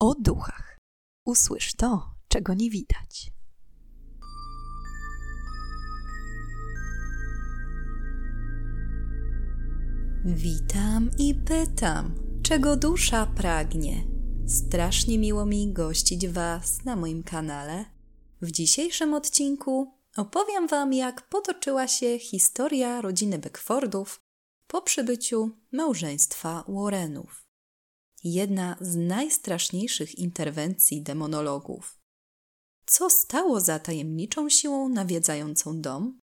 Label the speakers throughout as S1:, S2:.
S1: o duchach. Usłysz to, czego nie widać. Witam i pytam, czego dusza pragnie. Strasznie miło mi gościć Was na moim kanale. W dzisiejszym odcinku opowiem Wam, jak potoczyła się historia rodziny Beckfordów po przybyciu małżeństwa Warrenów jedna z najstraszniejszych interwencji demonologów. Co stało za tajemniczą siłą nawiedzającą dom?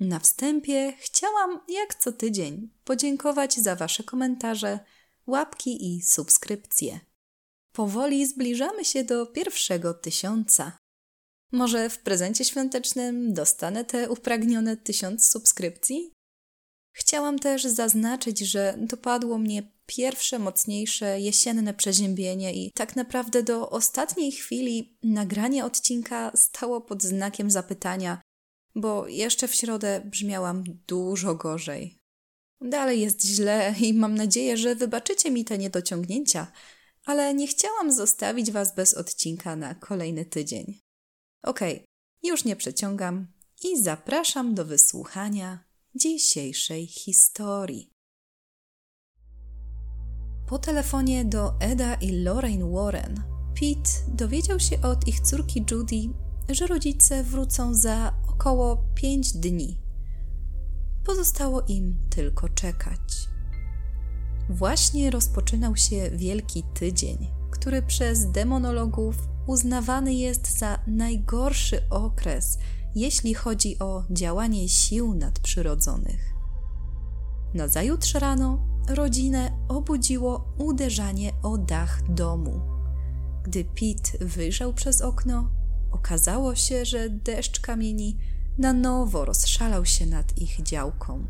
S1: Na wstępie chciałam, jak co tydzień, podziękować za Wasze komentarze, łapki i subskrypcje. Powoli zbliżamy się do pierwszego tysiąca. Może w prezencie świątecznym dostanę te upragnione tysiąc subskrypcji? Chciałam też zaznaczyć, że dopadło mnie pierwsze mocniejsze jesienne przeziębienie i tak naprawdę do ostatniej chwili nagranie odcinka stało pod znakiem zapytania, bo jeszcze w środę brzmiałam dużo gorzej. Dalej jest źle i mam nadzieję, że wybaczycie mi te niedociągnięcia, ale nie chciałam zostawić Was bez odcinka na kolejny tydzień. Okej, okay, już nie przeciągam i zapraszam do wysłuchania dzisiejszej historii. Po telefonie do Eda i Lorraine Warren, Pete dowiedział się od ich córki Judy, że rodzice wrócą za około pięć dni. Pozostało im tylko czekać. Właśnie rozpoczynał się Wielki Tydzień, który przez demonologów uznawany jest za najgorszy okres, jeśli chodzi o działanie sił nadprzyrodzonych. Nazajutrz rano rodzinę obudziło uderzanie o dach domu. Gdy Pete wyjrzał przez okno, okazało się, że deszcz kamieni na nowo rozszalał się nad ich działką.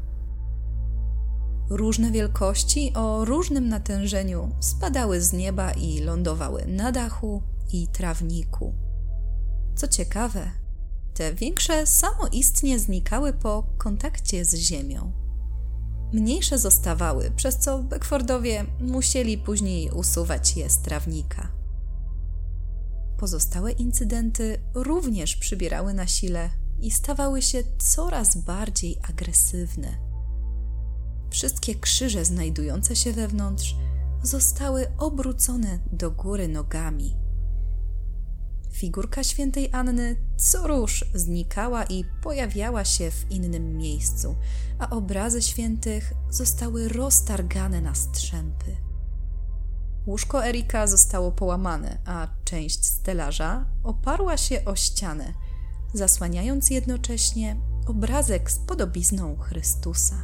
S1: Różne wielkości o różnym natężeniu spadały z nieba i lądowały na dachu i trawniku. Co ciekawe, te większe samoistnie znikały po kontakcie z ziemią. Mniejsze zostawały, przez co Beckfordowie musieli później usuwać je z trawnika. Pozostałe incydenty również przybierały na sile i stawały się coraz bardziej agresywne. Wszystkie krzyże znajdujące się wewnątrz zostały obrócone do góry nogami. Figurka świętej Anny co róż znikała i pojawiała się w innym miejscu, a obrazy świętych zostały roztargane na strzępy. Łóżko Erika zostało połamane, a część stelaża oparła się o ścianę, zasłaniając jednocześnie obrazek z podobizną Chrystusa.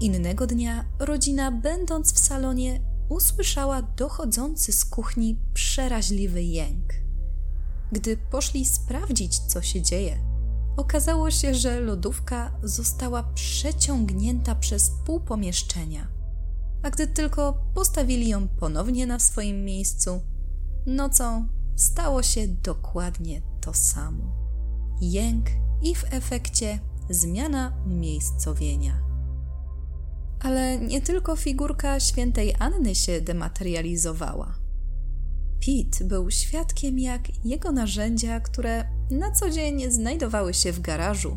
S1: Innego dnia rodzina, będąc w salonie, usłyszała dochodzący z kuchni przeraźliwy jęk. Gdy poszli sprawdzić, co się dzieje, okazało się, że lodówka została przeciągnięta przez pół pomieszczenia. A gdy tylko postawili ją ponownie na swoim miejscu, nocą stało się dokładnie to samo. Jęk i w efekcie zmiana umiejscowienia. Ale nie tylko figurka świętej Anny się dematerializowała. Pete był świadkiem, jak jego narzędzia, które na co dzień znajdowały się w garażu,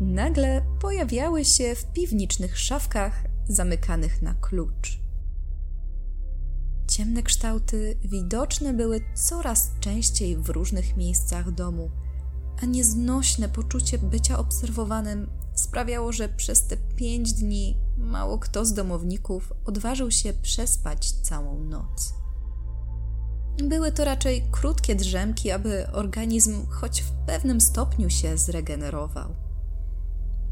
S1: nagle pojawiały się w piwniczych szafkach zamykanych na klucz. Ciemne kształty widoczne były coraz częściej w różnych miejscach domu, a nieznośne poczucie bycia obserwowanym sprawiało, że przez te pięć dni mało kto z domowników odważył się przespać całą noc. Były to raczej krótkie drzemki, aby organizm choć w pewnym stopniu się zregenerował.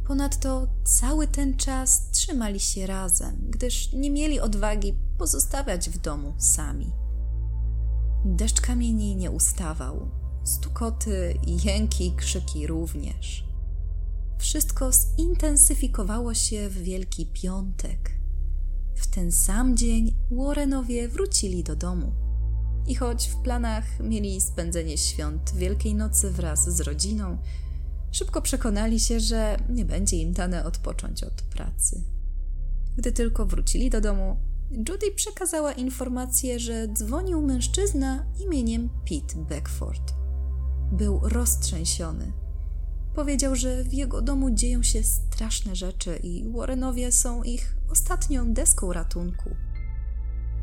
S1: Ponadto cały ten czas trzymali się razem, gdyż nie mieli odwagi pozostawiać w domu sami. Deszcz kamieni nie ustawał, stukoty, jęki, krzyki również. Wszystko zintensyfikowało się w Wielki Piątek. W ten sam dzień Warrenowie wrócili do domu. I choć w planach mieli spędzenie świąt Wielkiej Nocy wraz z rodziną, szybko przekonali się, że nie będzie im dane odpocząć od pracy. Gdy tylko wrócili do domu, Judy przekazała informację, że dzwonił mężczyzna imieniem Pete Beckford. Był roztrzęsiony. Powiedział, że w jego domu dzieją się straszne rzeczy i Warrenowie są ich ostatnią deską ratunku.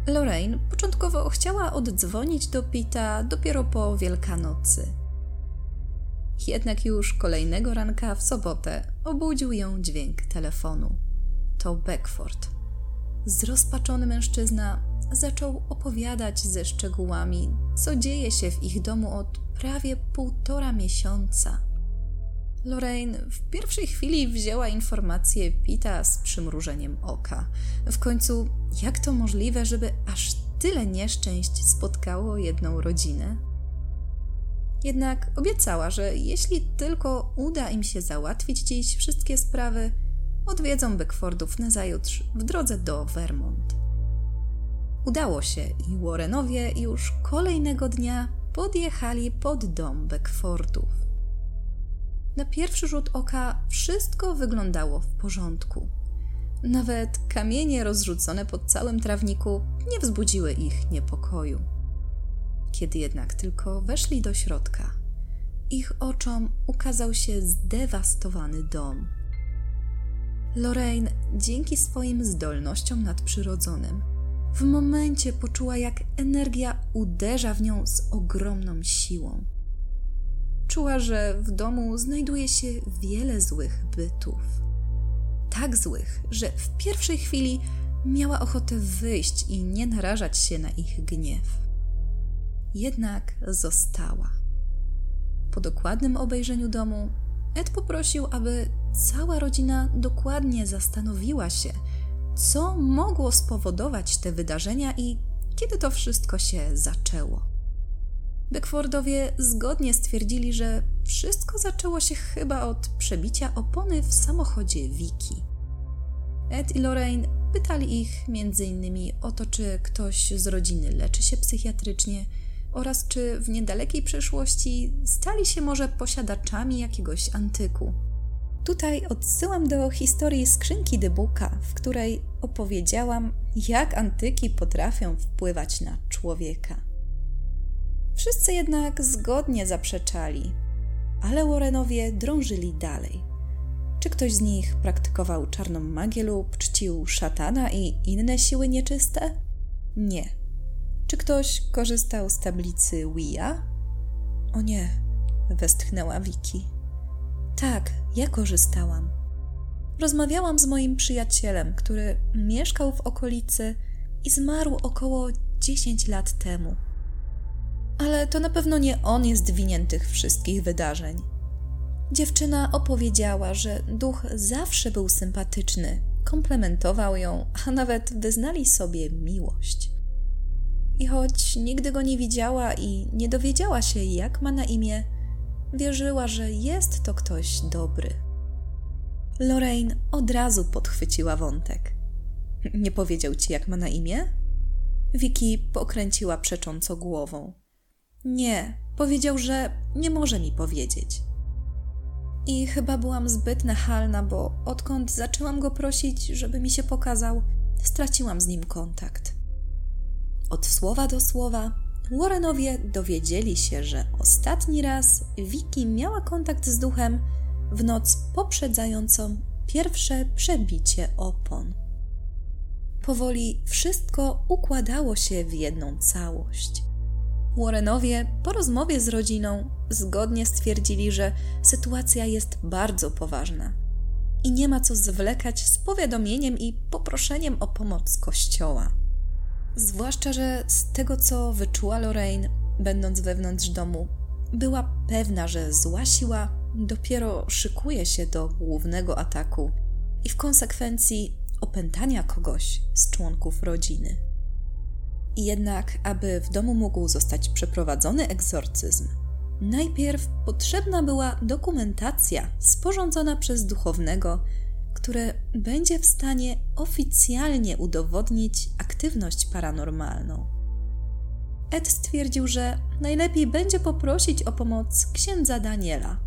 S1: Lorraine początkowo chciała oddzwonić do Pita dopiero po Wielkanocy. Jednak już kolejnego ranka w sobotę obudził ją dźwięk telefonu. To Beckford. Zrozpaczony mężczyzna zaczął opowiadać ze szczegółami, co dzieje się w ich domu od prawie półtora miesiąca. Lorraine w pierwszej chwili wzięła informację Pita z przymrużeniem oka. W końcu, jak to możliwe, żeby aż tyle nieszczęść spotkało jedną rodzinę? Jednak obiecała, że jeśli tylko uda im się załatwić dziś wszystkie sprawy, odwiedzą Beckfordów nazajutrz w drodze do Vermont. Udało się i Warrenowie już kolejnego dnia podjechali pod dom Beckfordów. Na pierwszy rzut oka wszystko wyglądało w porządku. Nawet kamienie rozrzucone po całym trawniku nie wzbudziły ich niepokoju. Kiedy jednak tylko weszli do środka, ich oczom ukazał się zdewastowany dom. Lorraine, dzięki swoim zdolnościom nadprzyrodzonym, w momencie poczuła, jak energia uderza w nią z ogromną siłą. Czuła, że w domu znajduje się wiele złych bytów. Tak złych, że w pierwszej chwili miała ochotę wyjść i nie narażać się na ich gniew. Jednak została. Po dokładnym obejrzeniu domu, Ed poprosił, aby cała rodzina dokładnie zastanowiła się, co mogło spowodować te wydarzenia i kiedy to wszystko się zaczęło. Beckfordowie zgodnie stwierdzili, że wszystko zaczęło się chyba od przebicia opony w samochodzie Wiki. Ed i Lorraine pytali ich m.in. o to, czy ktoś z rodziny leczy się psychiatrycznie oraz czy w niedalekiej przeszłości stali się może posiadaczami jakiegoś antyku. Tutaj odsyłam do historii skrzynki Dybuka, w której opowiedziałam, jak antyki potrafią wpływać na człowieka. Wszyscy jednak zgodnie zaprzeczali, ale Warrenowie drążyli dalej. Czy ktoś z nich praktykował czarną magię lub czcił szatana i inne siły nieczyste? Nie. Czy ktoś korzystał z tablicy Wia? O nie, westchnęła Wiki. Tak, ja korzystałam. Rozmawiałam z moim przyjacielem, który mieszkał w okolicy i zmarł około 10 lat temu ale to na pewno nie on jest winien tych wszystkich wydarzeń. Dziewczyna opowiedziała, że duch zawsze był sympatyczny, komplementował ją, a nawet wyznali sobie miłość. I choć nigdy go nie widziała i nie dowiedziała się, jak ma na imię, wierzyła, że jest to ktoś dobry. Lorraine od razu podchwyciła wątek. Nie powiedział ci, jak ma na imię? Vicky pokręciła przecząco głową. Nie, powiedział, że nie może mi powiedzieć. I chyba byłam zbyt nachalna, bo odkąd zaczęłam go prosić, żeby mi się pokazał, straciłam z nim kontakt. Od słowa do słowa Warrenowie dowiedzieli się, że ostatni raz Vicky miała kontakt z duchem w noc poprzedzającą pierwsze przebicie opon. Powoli wszystko układało się w jedną całość. Warrenowie po rozmowie z rodziną zgodnie stwierdzili, że sytuacja jest bardzo poważna i nie ma co zwlekać z powiadomieniem i poproszeniem o pomoc kościoła. Zwłaszcza, że z tego co wyczuła Lorraine, będąc wewnątrz domu, była pewna, że zła siła dopiero szykuje się do głównego ataku i w konsekwencji opętania kogoś z członków rodziny. Jednak, aby w domu mógł zostać przeprowadzony egzorcyzm, najpierw potrzebna była dokumentacja sporządzona przez duchownego, które będzie w stanie oficjalnie udowodnić aktywność paranormalną. Ed stwierdził, że najlepiej będzie poprosić o pomoc księdza Daniela,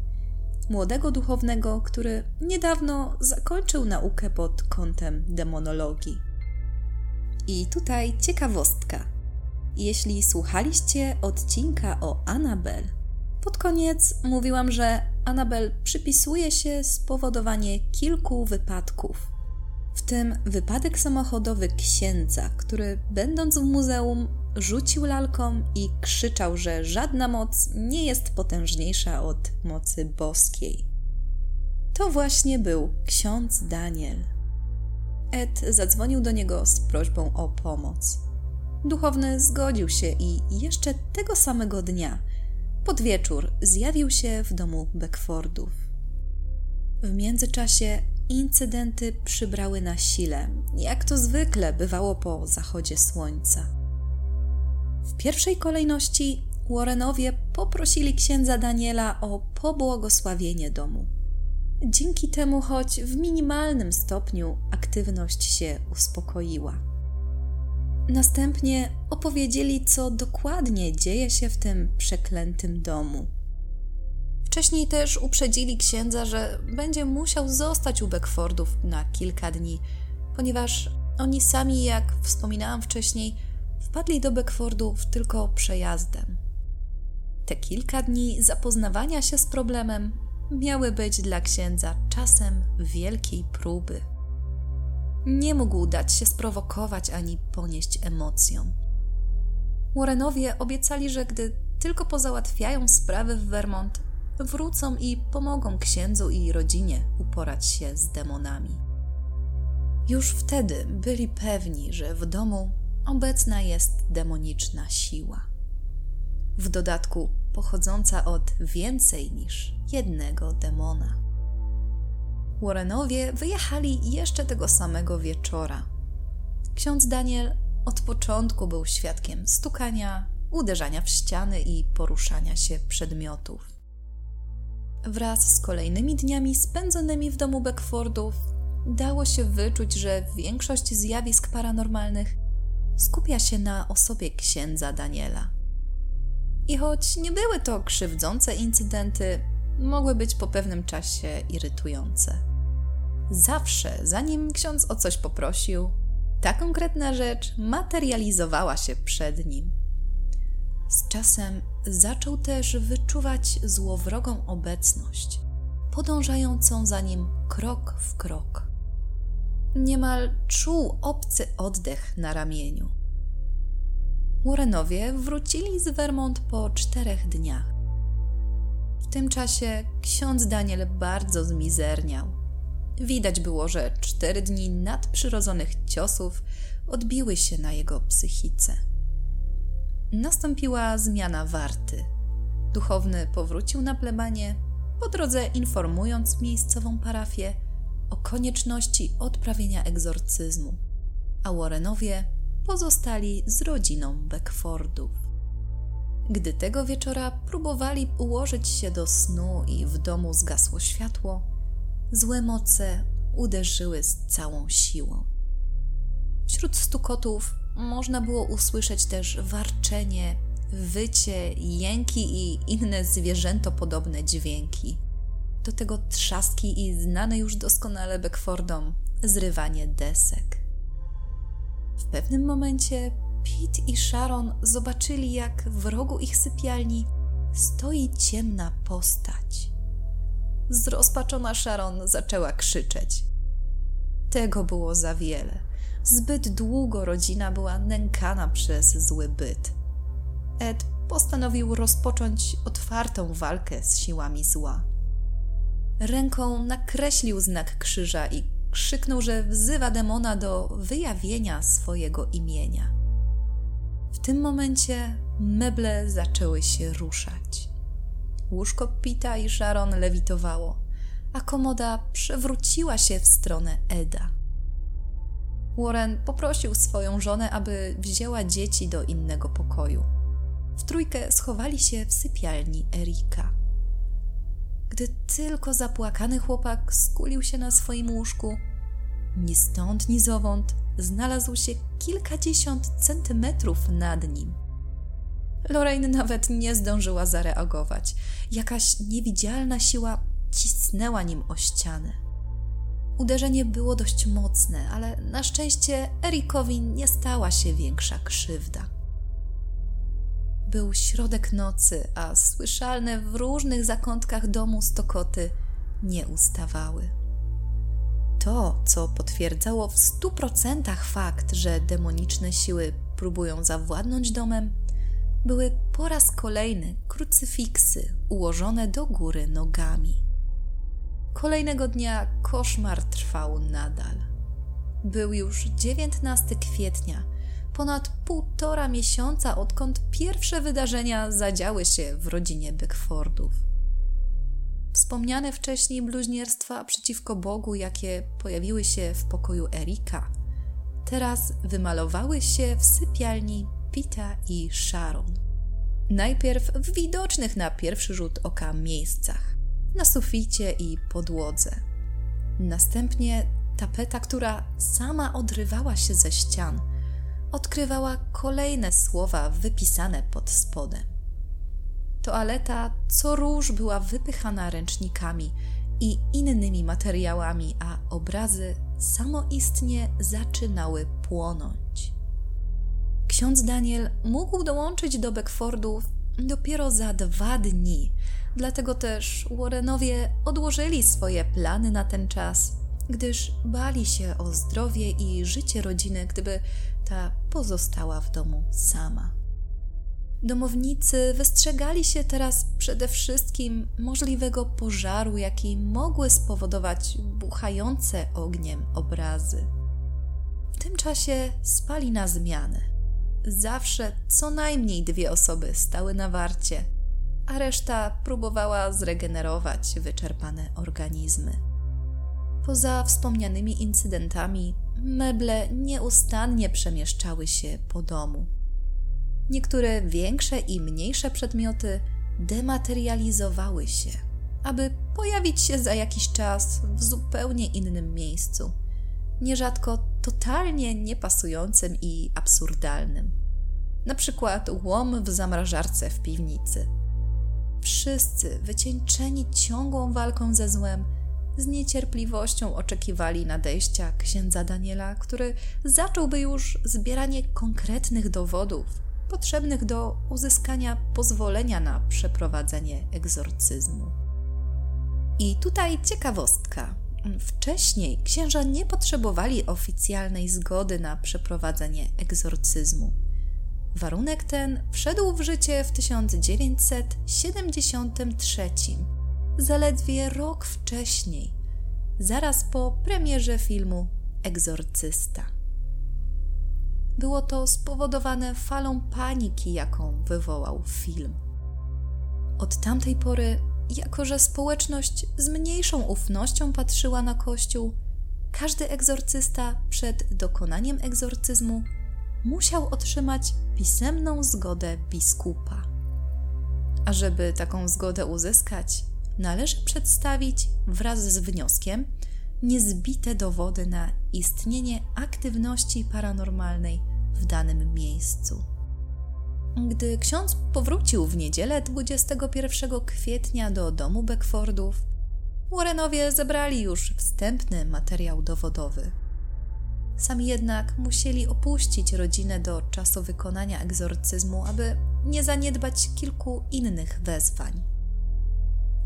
S1: młodego duchownego, który niedawno zakończył naukę pod kątem demonologii. I tutaj ciekawostka. Jeśli słuchaliście odcinka o Anabel, pod koniec mówiłam, że Anabel przypisuje się spowodowanie kilku wypadków. W tym wypadek samochodowy księdza, który będąc w muzeum rzucił lalką i krzyczał, że żadna moc nie jest potężniejsza od mocy boskiej. To właśnie był ksiądz Daniel. Ed zadzwonił do niego z prośbą o pomoc. Duchowny zgodził się i jeszcze tego samego dnia, pod wieczór, zjawił się w domu Beckfordów. W międzyczasie incydenty przybrały na sile, jak to zwykle bywało po zachodzie słońca. W pierwszej kolejności Warrenowie poprosili księdza Daniela o pobłogosławienie domu. Dzięki temu, choć w minimalnym stopniu, aktywność się uspokoiła. Następnie opowiedzieli, co dokładnie dzieje się w tym przeklętym domu. Wcześniej też uprzedzili księdza, że będzie musiał zostać u Beckfordów na kilka dni, ponieważ oni sami, jak wspominałam wcześniej, wpadli do Beckfordów tylko przejazdem. Te kilka dni zapoznawania się z problemem miały być dla księdza czasem wielkiej próby. Nie mógł dać się sprowokować ani ponieść emocjom. Warrenowie obiecali, że gdy tylko pozałatwiają sprawy w Vermont, wrócą i pomogą księdzu i rodzinie uporać się z demonami. Już wtedy byli pewni, że w domu obecna jest demoniczna siła. W dodatku pochodząca od więcej niż jednego demona. Warrenowie wyjechali jeszcze tego samego wieczora. Ksiądz Daniel od początku był świadkiem stukania, uderzania w ściany i poruszania się przedmiotów. Wraz z kolejnymi dniami spędzonymi w domu Beckfordów dało się wyczuć, że większość zjawisk paranormalnych skupia się na osobie księdza Daniela. I choć nie były to krzywdzące incydenty, mogły być po pewnym czasie irytujące. Zawsze, zanim ksiądz o coś poprosił, ta konkretna rzecz materializowała się przed nim. Z czasem zaczął też wyczuwać złowrogą obecność, podążającą za nim krok w krok. Niemal czuł obcy oddech na ramieniu. Warrenowie wrócili z Vermont po czterech dniach. W tym czasie ksiądz Daniel bardzo zmizerniał. Widać było, że cztery dni nadprzyrodzonych ciosów odbiły się na jego psychice. Nastąpiła zmiana warty. Duchowny powrócił na plebanie, po drodze informując miejscową parafię o konieczności odprawienia egzorcyzmu, a Warrenowie pozostali z rodziną Beckfordów. Gdy tego wieczora próbowali ułożyć się do snu i w domu zgasło światło, złe moce uderzyły z całą siłą. Wśród stukotów można było usłyszeć też warczenie, wycie, jęki i inne zwierzętopodobne dźwięki. Do tego trzaski i znane już doskonale Beckfordom zrywanie desek. W pewnym momencie Pete i Sharon zobaczyli, jak w rogu ich sypialni stoi ciemna postać. Zrozpaczona Sharon zaczęła krzyczeć. Tego było za wiele. Zbyt długo rodzina była nękana przez zły byt. Ed postanowił rozpocząć otwartą walkę z siłami zła. Ręką nakreślił znak krzyża i krzyknął, że wzywa demona do wyjawienia swojego imienia. W tym momencie meble zaczęły się ruszać. Łóżko Pita i Sharon lewitowało, a komoda przewróciła się w stronę Eda. Warren poprosił swoją żonę, aby wzięła dzieci do innego pokoju. W trójkę schowali się w sypialni Erika. Gdy tylko zapłakany chłopak skulił się na swoim łóżku, ni stąd, ni zowąd znalazł się kilkadziesiąt centymetrów nad nim. Lorraine nawet nie zdążyła zareagować. Jakaś niewidzialna siła cisnęła nim o ścianę. Uderzenie było dość mocne, ale na szczęście Erikowi nie stała się większa krzywda. Był środek nocy, a słyszalne w różnych zakątkach domu stokoty nie ustawały. To, co potwierdzało w stu procentach fakt, że demoniczne siły próbują zawładnąć domem, były po raz kolejny krucyfiksy ułożone do góry nogami. Kolejnego dnia koszmar trwał nadal. Był już 19 kwietnia, ponad półtora miesiąca odkąd pierwsze wydarzenia zadziały się w rodzinie Beckfordów. Wspomniane wcześniej bluźnierstwa przeciwko Bogu, jakie pojawiły się w pokoju Erika, teraz wymalowały się w sypialni Pita i Sharon. Najpierw w widocznych na pierwszy rzut oka miejscach na suficie i podłodze. Następnie tapeta, która sama odrywała się ze ścian, odkrywała kolejne słowa wypisane pod spodem. Toaleta co róż była wypychana ręcznikami i innymi materiałami, a obrazy samoistnie zaczynały płonąć. Ksiądz Daniel mógł dołączyć do Beckfordów dopiero za dwa dni, dlatego też Warrenowie odłożyli swoje plany na ten czas, gdyż bali się o zdrowie i życie rodziny, gdyby ta pozostała w domu sama. Domownicy wystrzegali się teraz przede wszystkim możliwego pożaru, jaki mogły spowodować buchające ogniem obrazy. W tym czasie spali na zmianę. Zawsze co najmniej dwie osoby stały na warcie, a reszta próbowała zregenerować wyczerpane organizmy. Poza wspomnianymi incydentami, meble nieustannie przemieszczały się po domu. Niektóre większe i mniejsze przedmioty dematerializowały się, aby pojawić się za jakiś czas w zupełnie innym miejscu, nierzadko totalnie niepasującym i absurdalnym. Na przykład łom w zamrażarce w piwnicy. Wszyscy, wycieńczeni ciągłą walką ze złem, z niecierpliwością oczekiwali nadejścia księdza Daniela, który zacząłby już zbieranie konkretnych dowodów potrzebnych do uzyskania pozwolenia na przeprowadzenie egzorcyzmu. I tutaj ciekawostka. Wcześniej księża nie potrzebowali oficjalnej zgody na przeprowadzenie egzorcyzmu. Warunek ten wszedł w życie w 1973, zaledwie rok wcześniej, zaraz po premierze filmu Egzorcysta. Było to spowodowane falą paniki, jaką wywołał film. Od tamtej pory, jako że społeczność z mniejszą ufnością patrzyła na Kościół, każdy egzorcysta przed dokonaniem egzorcyzmu musiał otrzymać pisemną zgodę biskupa. A żeby taką zgodę uzyskać, należy przedstawić wraz z wnioskiem niezbite dowody na istnienie aktywności paranormalnej w danym miejscu. Gdy ksiądz powrócił w niedzielę 21 kwietnia do domu Beckfordów, Warrenowie zebrali już wstępny materiał dowodowy. Sami jednak musieli opuścić rodzinę do czasu wykonania egzorcyzmu, aby nie zaniedbać kilku innych wezwań.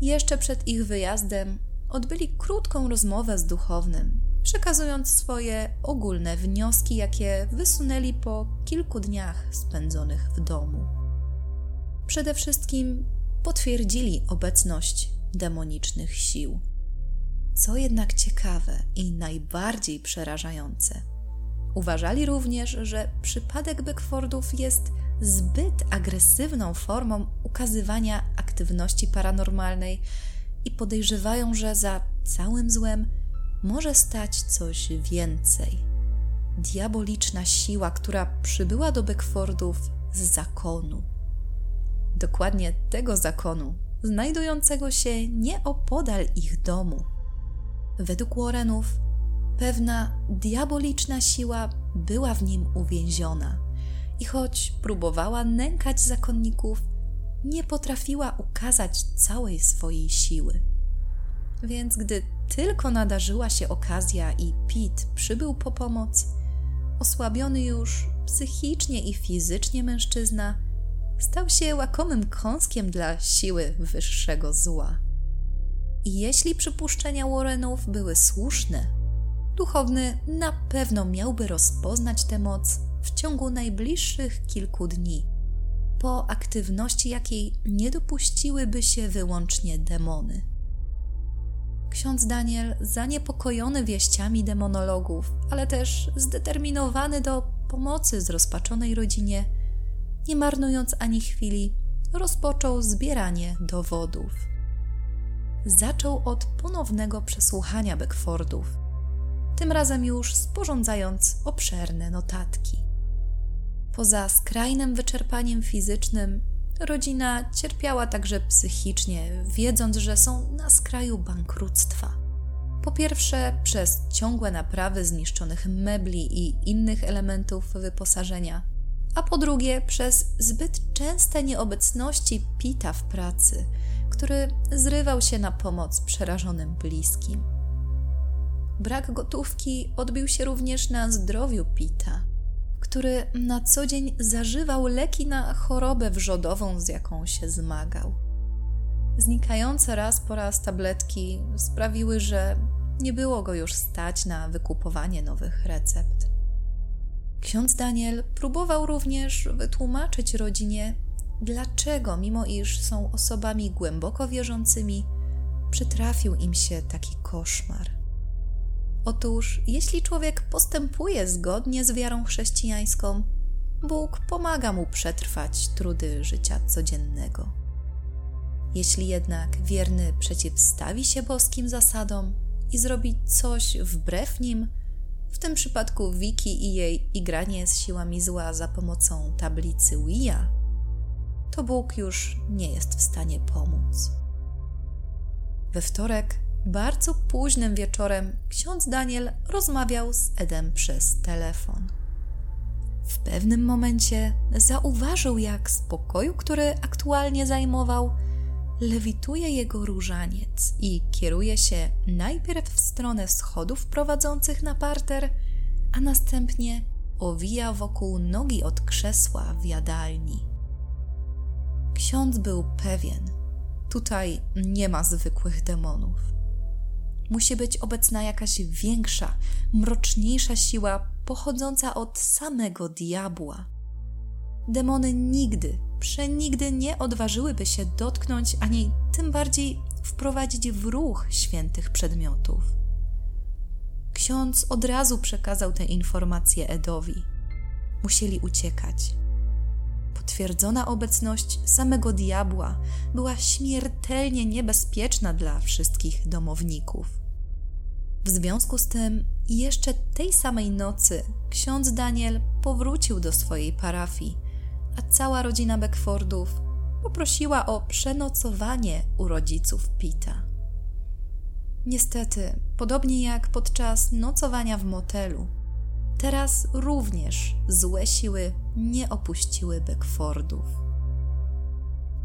S1: Jeszcze przed ich wyjazdem odbyli krótką rozmowę z duchownym, przekazując swoje ogólne wnioski, jakie wysunęli po kilku dniach spędzonych w domu. Przede wszystkim potwierdzili obecność demonicznych sił. Co jednak ciekawe i najbardziej przerażające, uważali również, że przypadek Beckfordów jest zbyt agresywną formą ukazywania aktywności paranormalnej i podejrzewają, że za całym złem może stać coś więcej. Diaboliczna siła, która przybyła do Beckfordów z zakonu. Dokładnie tego zakonu, znajdującego się nieopodal ich domu. Według Warrenów pewna diaboliczna siła była w nim uwięziona i choć próbowała nękać zakonników, nie potrafiła ukazać całej swojej siły. Więc gdy tylko nadarzyła się okazja i Pete przybył po pomoc, osłabiony już psychicznie i fizycznie mężczyzna stał się łakomym kąskiem dla siły wyższego zła. I jeśli przypuszczenia Warrenów były słuszne, duchowny na pewno miałby rozpoznać tę moc w ciągu najbliższych kilku dni, po aktywności jakiej nie dopuściłyby się wyłącznie demony. Ksiądz Daniel, zaniepokojony wieściami demonologów, ale też zdeterminowany do pomocy zrozpaczonej rodzinie, nie marnując ani chwili, rozpoczął zbieranie dowodów. Zaczął od ponownego przesłuchania Beckfordów, tym razem już sporządzając obszerne notatki. Poza skrajnym wyczerpaniem fizycznym, rodzina cierpiała także psychicznie, wiedząc, że są na skraju bankructwa. Po pierwsze, przez ciągłe naprawy zniszczonych mebli i innych elementów wyposażenia, a po drugie, przez zbyt częste nieobecności Pita w pracy, który zrywał się na pomoc przerażonym bliskim. Brak gotówki odbił się również na zdrowiu Pita, który na co dzień zażywał leki na chorobę wrzodową, z jaką się zmagał. Znikające raz po raz tabletki sprawiły, że nie było go już stać na wykupowanie nowych recept. Ksiądz Daniel próbował również wytłumaczyć rodzinie, dlaczego, mimo iż są osobami głęboko wierzącymi, przytrafił im się taki koszmar. Otóż, jeśli człowiek postępuje zgodnie z wiarą chrześcijańską, Bóg pomaga mu przetrwać trudy życia codziennego. Jeśli jednak wierny przeciwstawi się boskim zasadom i zrobi coś wbrew nim, w tym przypadku Wiki i jej igranie z siłami zła za pomocą tablicy Wia, to Bóg już nie jest w stanie pomóc. We wtorek bardzo późnym wieczorem ksiądz Daniel rozmawiał z Edem przez telefon. W pewnym momencie zauważył, jak z pokoju, który aktualnie zajmował, lewituje jego różaniec i kieruje się najpierw w stronę schodów prowadzących na parter, a następnie owija wokół nogi od krzesła w jadalni. Ksiądz był pewien, tutaj nie ma zwykłych demonów musi być obecna jakaś większa, mroczniejsza siła pochodząca od samego diabła. Demony nigdy, przenigdy nie odważyłyby się dotknąć ani tym bardziej wprowadzić w ruch świętych przedmiotów. Ksiądz od razu przekazał tę informację Edowi. Musieli uciekać. Potwierdzona obecność samego diabła była śmiertelnie niebezpieczna dla wszystkich domowników. W związku z tym, jeszcze tej samej nocy ksiądz Daniel powrócił do swojej parafii, a cała rodzina Beckfordów poprosiła o przenocowanie u rodziców Pita. Niestety, podobnie jak podczas nocowania w motelu, teraz również złe siły nie opuściły Beckfordów.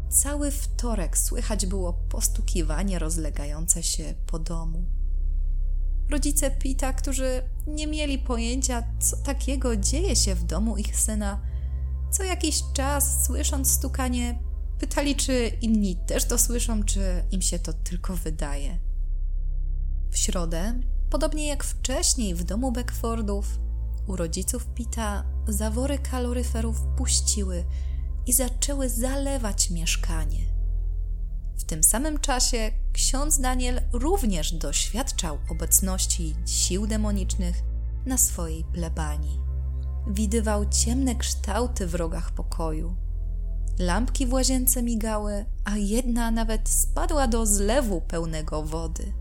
S1: Cały wtorek słychać było postukiwanie rozlegające się po domu rodzice Pita, którzy nie mieli pojęcia, co takiego dzieje się w domu ich syna, co jakiś czas, słysząc stukanie, pytali, czy inni też to słyszą, czy im się to tylko wydaje. W środę, podobnie jak wcześniej w domu Beckfordów, u rodziców Pita zawory kaloryferów puściły i zaczęły zalewać mieszkanie. W tym samym czasie ksiądz Daniel również doświadczał obecności sił demonicznych na swojej plebanii. Widywał ciemne kształty w rogach pokoju. Lampki w łazience migały, a jedna nawet spadła do zlewu pełnego wody.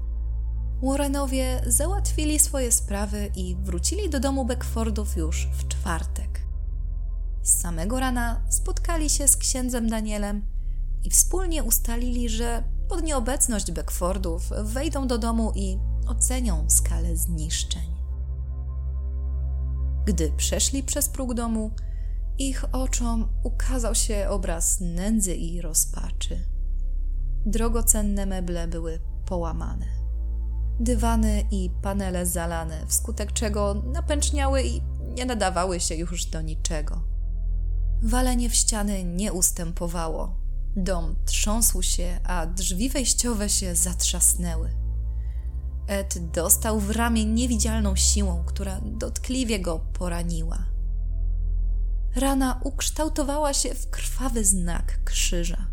S1: Warrenowie załatwili swoje sprawy i wrócili do domu Beckfordów już w czwartek. Z samego rana spotkali się z księdzem Danielem i wspólnie ustalili, że pod nieobecność Beckfordów wejdą do domu i ocenią skalę zniszczeń. Gdy przeszli przez próg domu, ich oczom ukazał się obraz nędzy i rozpaczy. Drogocenne meble były połamane. Dywany i panele zalane, wskutek czego napęczniały i nie nadawały się już do niczego. Walenie w ściany nie ustępowało. Dom trząsł się, a drzwi wejściowe się zatrzasnęły. Ed dostał w ramię niewidzialną siłą, która dotkliwie go poraniła. Rana ukształtowała się w krwawy znak krzyża.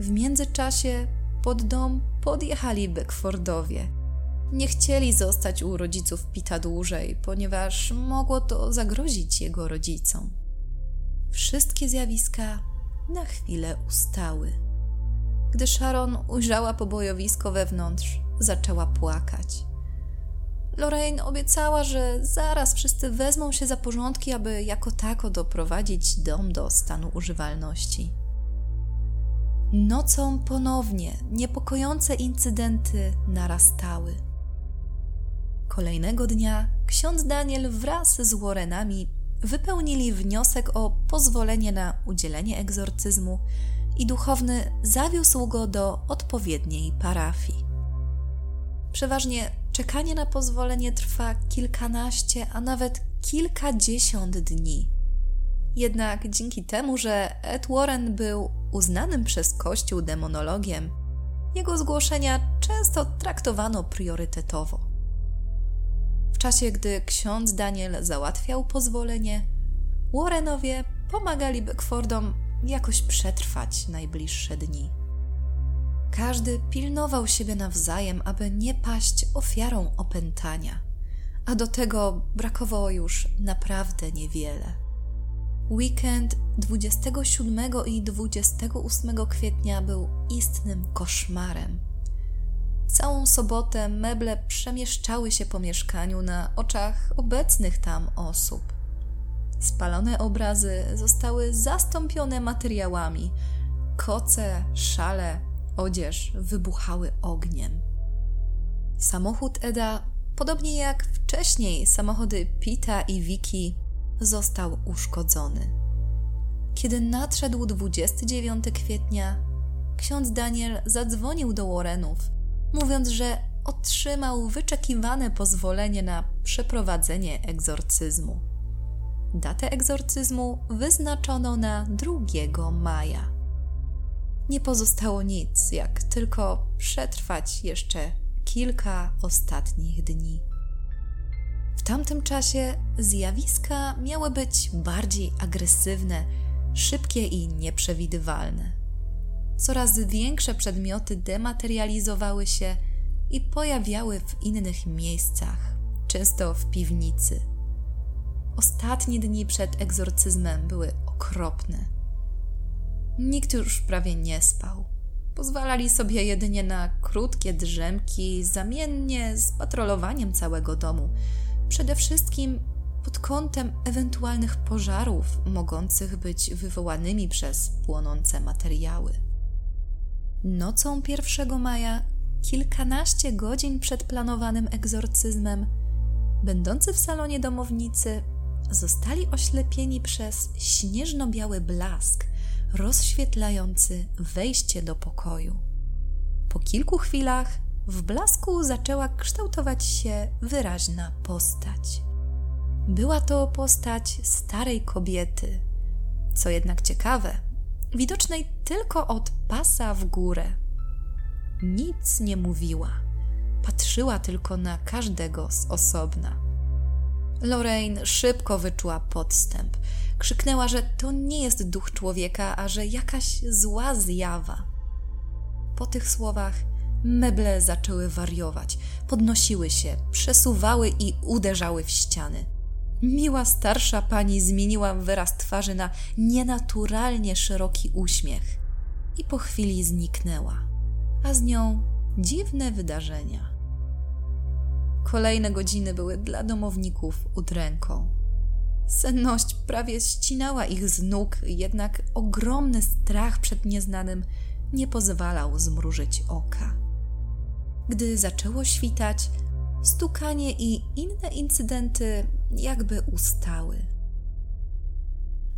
S1: W międzyczasie pod dom podjechali Beckfordowie. Nie chcieli zostać u rodziców Pita dłużej, ponieważ mogło to zagrozić jego rodzicom. Wszystkie zjawiska na chwilę ustały. Gdy Sharon ujrzała pobojowisko wewnątrz, zaczęła płakać. Lorraine obiecała, że zaraz wszyscy wezmą się za porządki, aby jako tako doprowadzić dom do stanu używalności. Nocą ponownie niepokojące incydenty narastały. Kolejnego dnia ksiądz Daniel wraz z Warrenami wypełnili wniosek o pozwolenie na udzielenie egzorcyzmu i duchowny zawiózł go do odpowiedniej parafii. Przeważnie czekanie na pozwolenie trwa kilkanaście, a nawet kilkadziesiąt dni. Jednak dzięki temu, że Ed Warren był uznanym przez Kościół demonologiem, jego zgłoszenia często traktowano priorytetowo. W czasie, gdy ksiądz Daniel załatwiał pozwolenie, Warrenowie pomagali Beckfordom jakoś przetrwać najbliższe dni. Każdy pilnował siebie nawzajem, aby nie paść ofiarą opętania, a do tego brakowało już naprawdę niewiele. Weekend 27 i 28 kwietnia był istnym koszmarem. Całą sobotę meble przemieszczały się po mieszkaniu na oczach obecnych tam osób. Spalone obrazy zostały zastąpione materiałami. Koce, szale, odzież wybuchały ogniem. Samochód Eda, podobnie jak wcześniej samochody Pita i Wiki, został uszkodzony. Kiedy nadszedł 29 kwietnia, ksiądz Daniel zadzwonił do Warrenów, mówiąc, że otrzymał wyczekiwane pozwolenie na przeprowadzenie egzorcyzmu. Datę egzorcyzmu wyznaczono na 2 maja. Nie pozostało nic, jak tylko przetrwać jeszcze kilka ostatnich dni. W tamtym czasie zjawiska miały być bardziej agresywne, szybkie i nieprzewidywalne. Coraz większe przedmioty dematerializowały się i pojawiały w innych miejscach, często w piwnicy. Ostatnie dni przed egzorcyzmem były okropne. Nikt już prawie nie spał. Pozwalali sobie jedynie na krótkie drzemki, zamiennie z patrolowaniem całego domu, przede wszystkim pod kątem ewentualnych pożarów mogących być wywołanymi przez płonące materiały. Nocą 1 maja, kilkanaście godzin przed planowanym egzorcyzmem, będący w salonie domownicy zostali oślepieni przez śnieżno-biały blask rozświetlający wejście do pokoju. Po kilku chwilach w blasku zaczęła kształtować się wyraźna postać. Była to postać starej kobiety, co jednak ciekawe, widocznej tylko od pasa w górę. Nic nie mówiła, patrzyła tylko na każdego z osobna. Lorraine szybko wyczuła podstęp. Krzyknęła, że to nie jest duch człowieka, a że jakaś zła zjawa. Po tych słowach meble zaczęły wariować, podnosiły się, przesuwały i uderzały w ściany. Miła starsza pani zmieniła wyraz twarzy na nienaturalnie szeroki uśmiech i po chwili zniknęła, a z nią dziwne wydarzenia. Kolejne godziny były dla domowników udręką. Senność prawie ścinała ich z nóg, jednak ogromny strach przed nieznanym nie pozwalał zmrużyć oka. Gdy zaczęło świtać, stukanie i inne incydenty jakby ustały.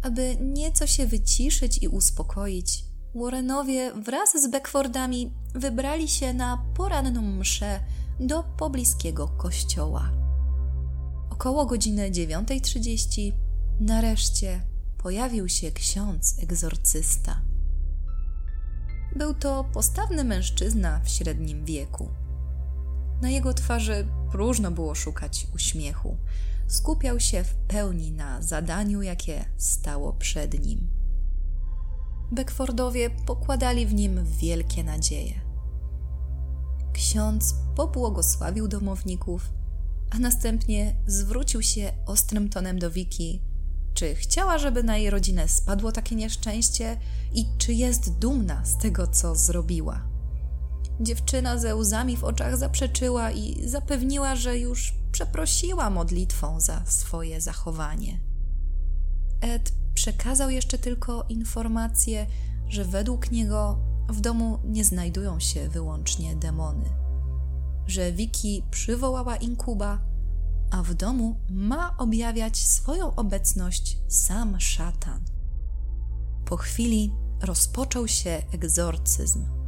S1: Aby nieco się wyciszyć i uspokoić, Warrenowie wraz z Beckfordami wybrali się na poranną mszę do pobliskiego kościoła. Około godziny 9.30 nareszcie pojawił się ksiądz egzorcysta. Był to postawny mężczyzna w średnim wieku. Na jego twarzy próżno było szukać uśmiechu. Skupiał się w pełni na zadaniu, jakie stało przed nim. Beckfordowie pokładali w nim wielkie nadzieje. Ksiądz pobłogosławił domowników, a następnie zwrócił się ostrym tonem do Wiki, czy chciała, żeby na jej rodzinę spadło takie nieszczęście i czy jest dumna z tego, co zrobiła. Dziewczyna ze łzami w oczach zaprzeczyła i zapewniła, że już przeprosiła modlitwą za swoje zachowanie. Ed przekazał jeszcze tylko informację, że według niego w domu nie znajdują się wyłącznie demony, że Wiki przywołała inkuba, a w domu ma objawiać swoją obecność sam szatan. Po chwili rozpoczął się egzorcyzm.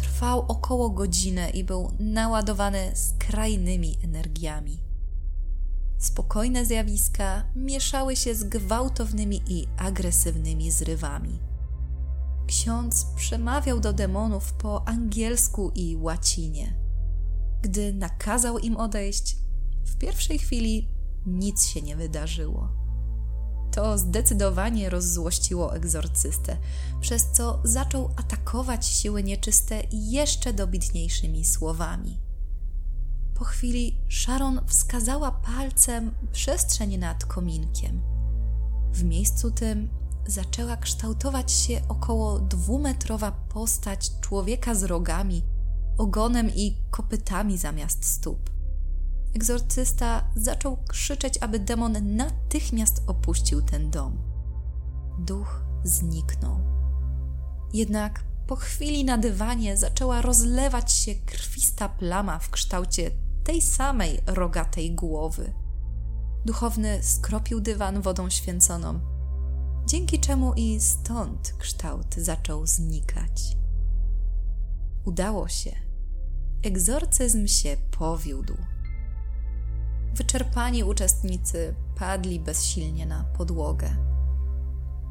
S1: Trwał około godzinę i był naładowany skrajnymi energiami. Spokojne zjawiska mieszały się z gwałtownymi i agresywnymi zrywami. Ksiądz przemawiał do demonów po angielsku i łacinie. Gdy nakazał im odejść, w pierwszej chwili nic się nie wydarzyło. To zdecydowanie rozzłościło egzorcystę, przez co zaczął atakować siły nieczyste jeszcze dobitniejszymi słowami. Po chwili Sharon wskazała palcem przestrzeń nad kominkiem. W miejscu tym zaczęła kształtować się około dwumetrowa postać człowieka z rogami, ogonem i kopytami zamiast stóp. Egzorcysta zaczął krzyczeć, aby demon natychmiast opuścił ten dom. Duch zniknął. Jednak po chwili na dywanie zaczęła rozlewać się krwista plama w kształcie tej samej rogatej głowy. Duchowny skropił dywan wodą święconą, dzięki czemu i stąd kształt zaczął znikać. Udało się. Egzorcyzm się powiódł. Wyczerpani uczestnicy padli bezsilnie na podłogę.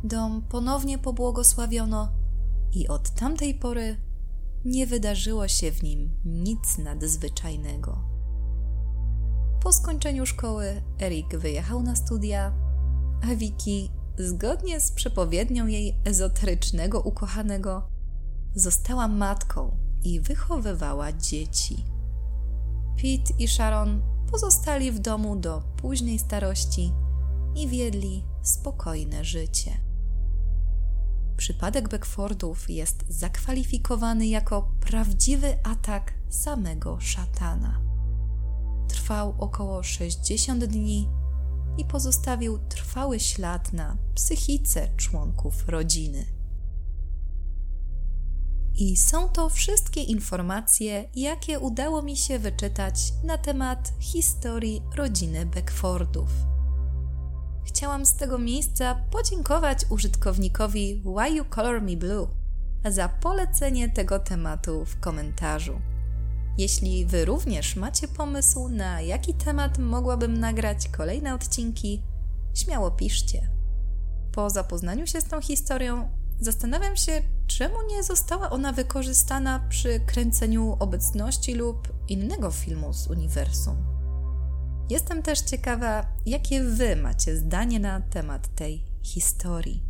S1: Dom ponownie pobłogosławiono i od tamtej pory nie wydarzyło się w nim nic nadzwyczajnego. Po skończeniu szkoły Erik wyjechał na studia, a Vicky, zgodnie z przepowiednią jej ezoterycznego ukochanego, została matką i wychowywała dzieci. Pete i Sharon pozostali w domu do późnej starości i wiedli spokojne życie. Przypadek Beckfordów jest zakwalifikowany jako prawdziwy atak samego szatana. Trwał około 60 dni i pozostawił trwały ślad na psychice członków rodziny. I są to wszystkie informacje, jakie udało mi się wyczytać na temat historii rodziny Beckfordów. Chciałam z tego miejsca podziękować użytkownikowi Why You Color Me Blue za polecenie tego tematu w komentarzu. Jeśli Wy również macie pomysł, na jaki temat mogłabym nagrać kolejne odcinki, śmiało piszcie. Po zapoznaniu się z tą historią, Zastanawiam się, czemu nie została ona wykorzystana przy kręceniu obecności lub innego filmu z uniwersum. Jestem też ciekawa, jakie Wy macie zdanie na temat tej historii.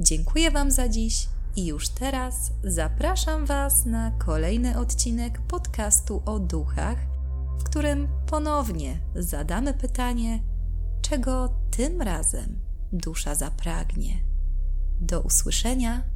S1: Dziękuję Wam za dziś i już teraz zapraszam Was na kolejny odcinek podcastu o duchach, w którym ponownie zadamy pytanie, czego tym razem dusza zapragnie. Do usłyszenia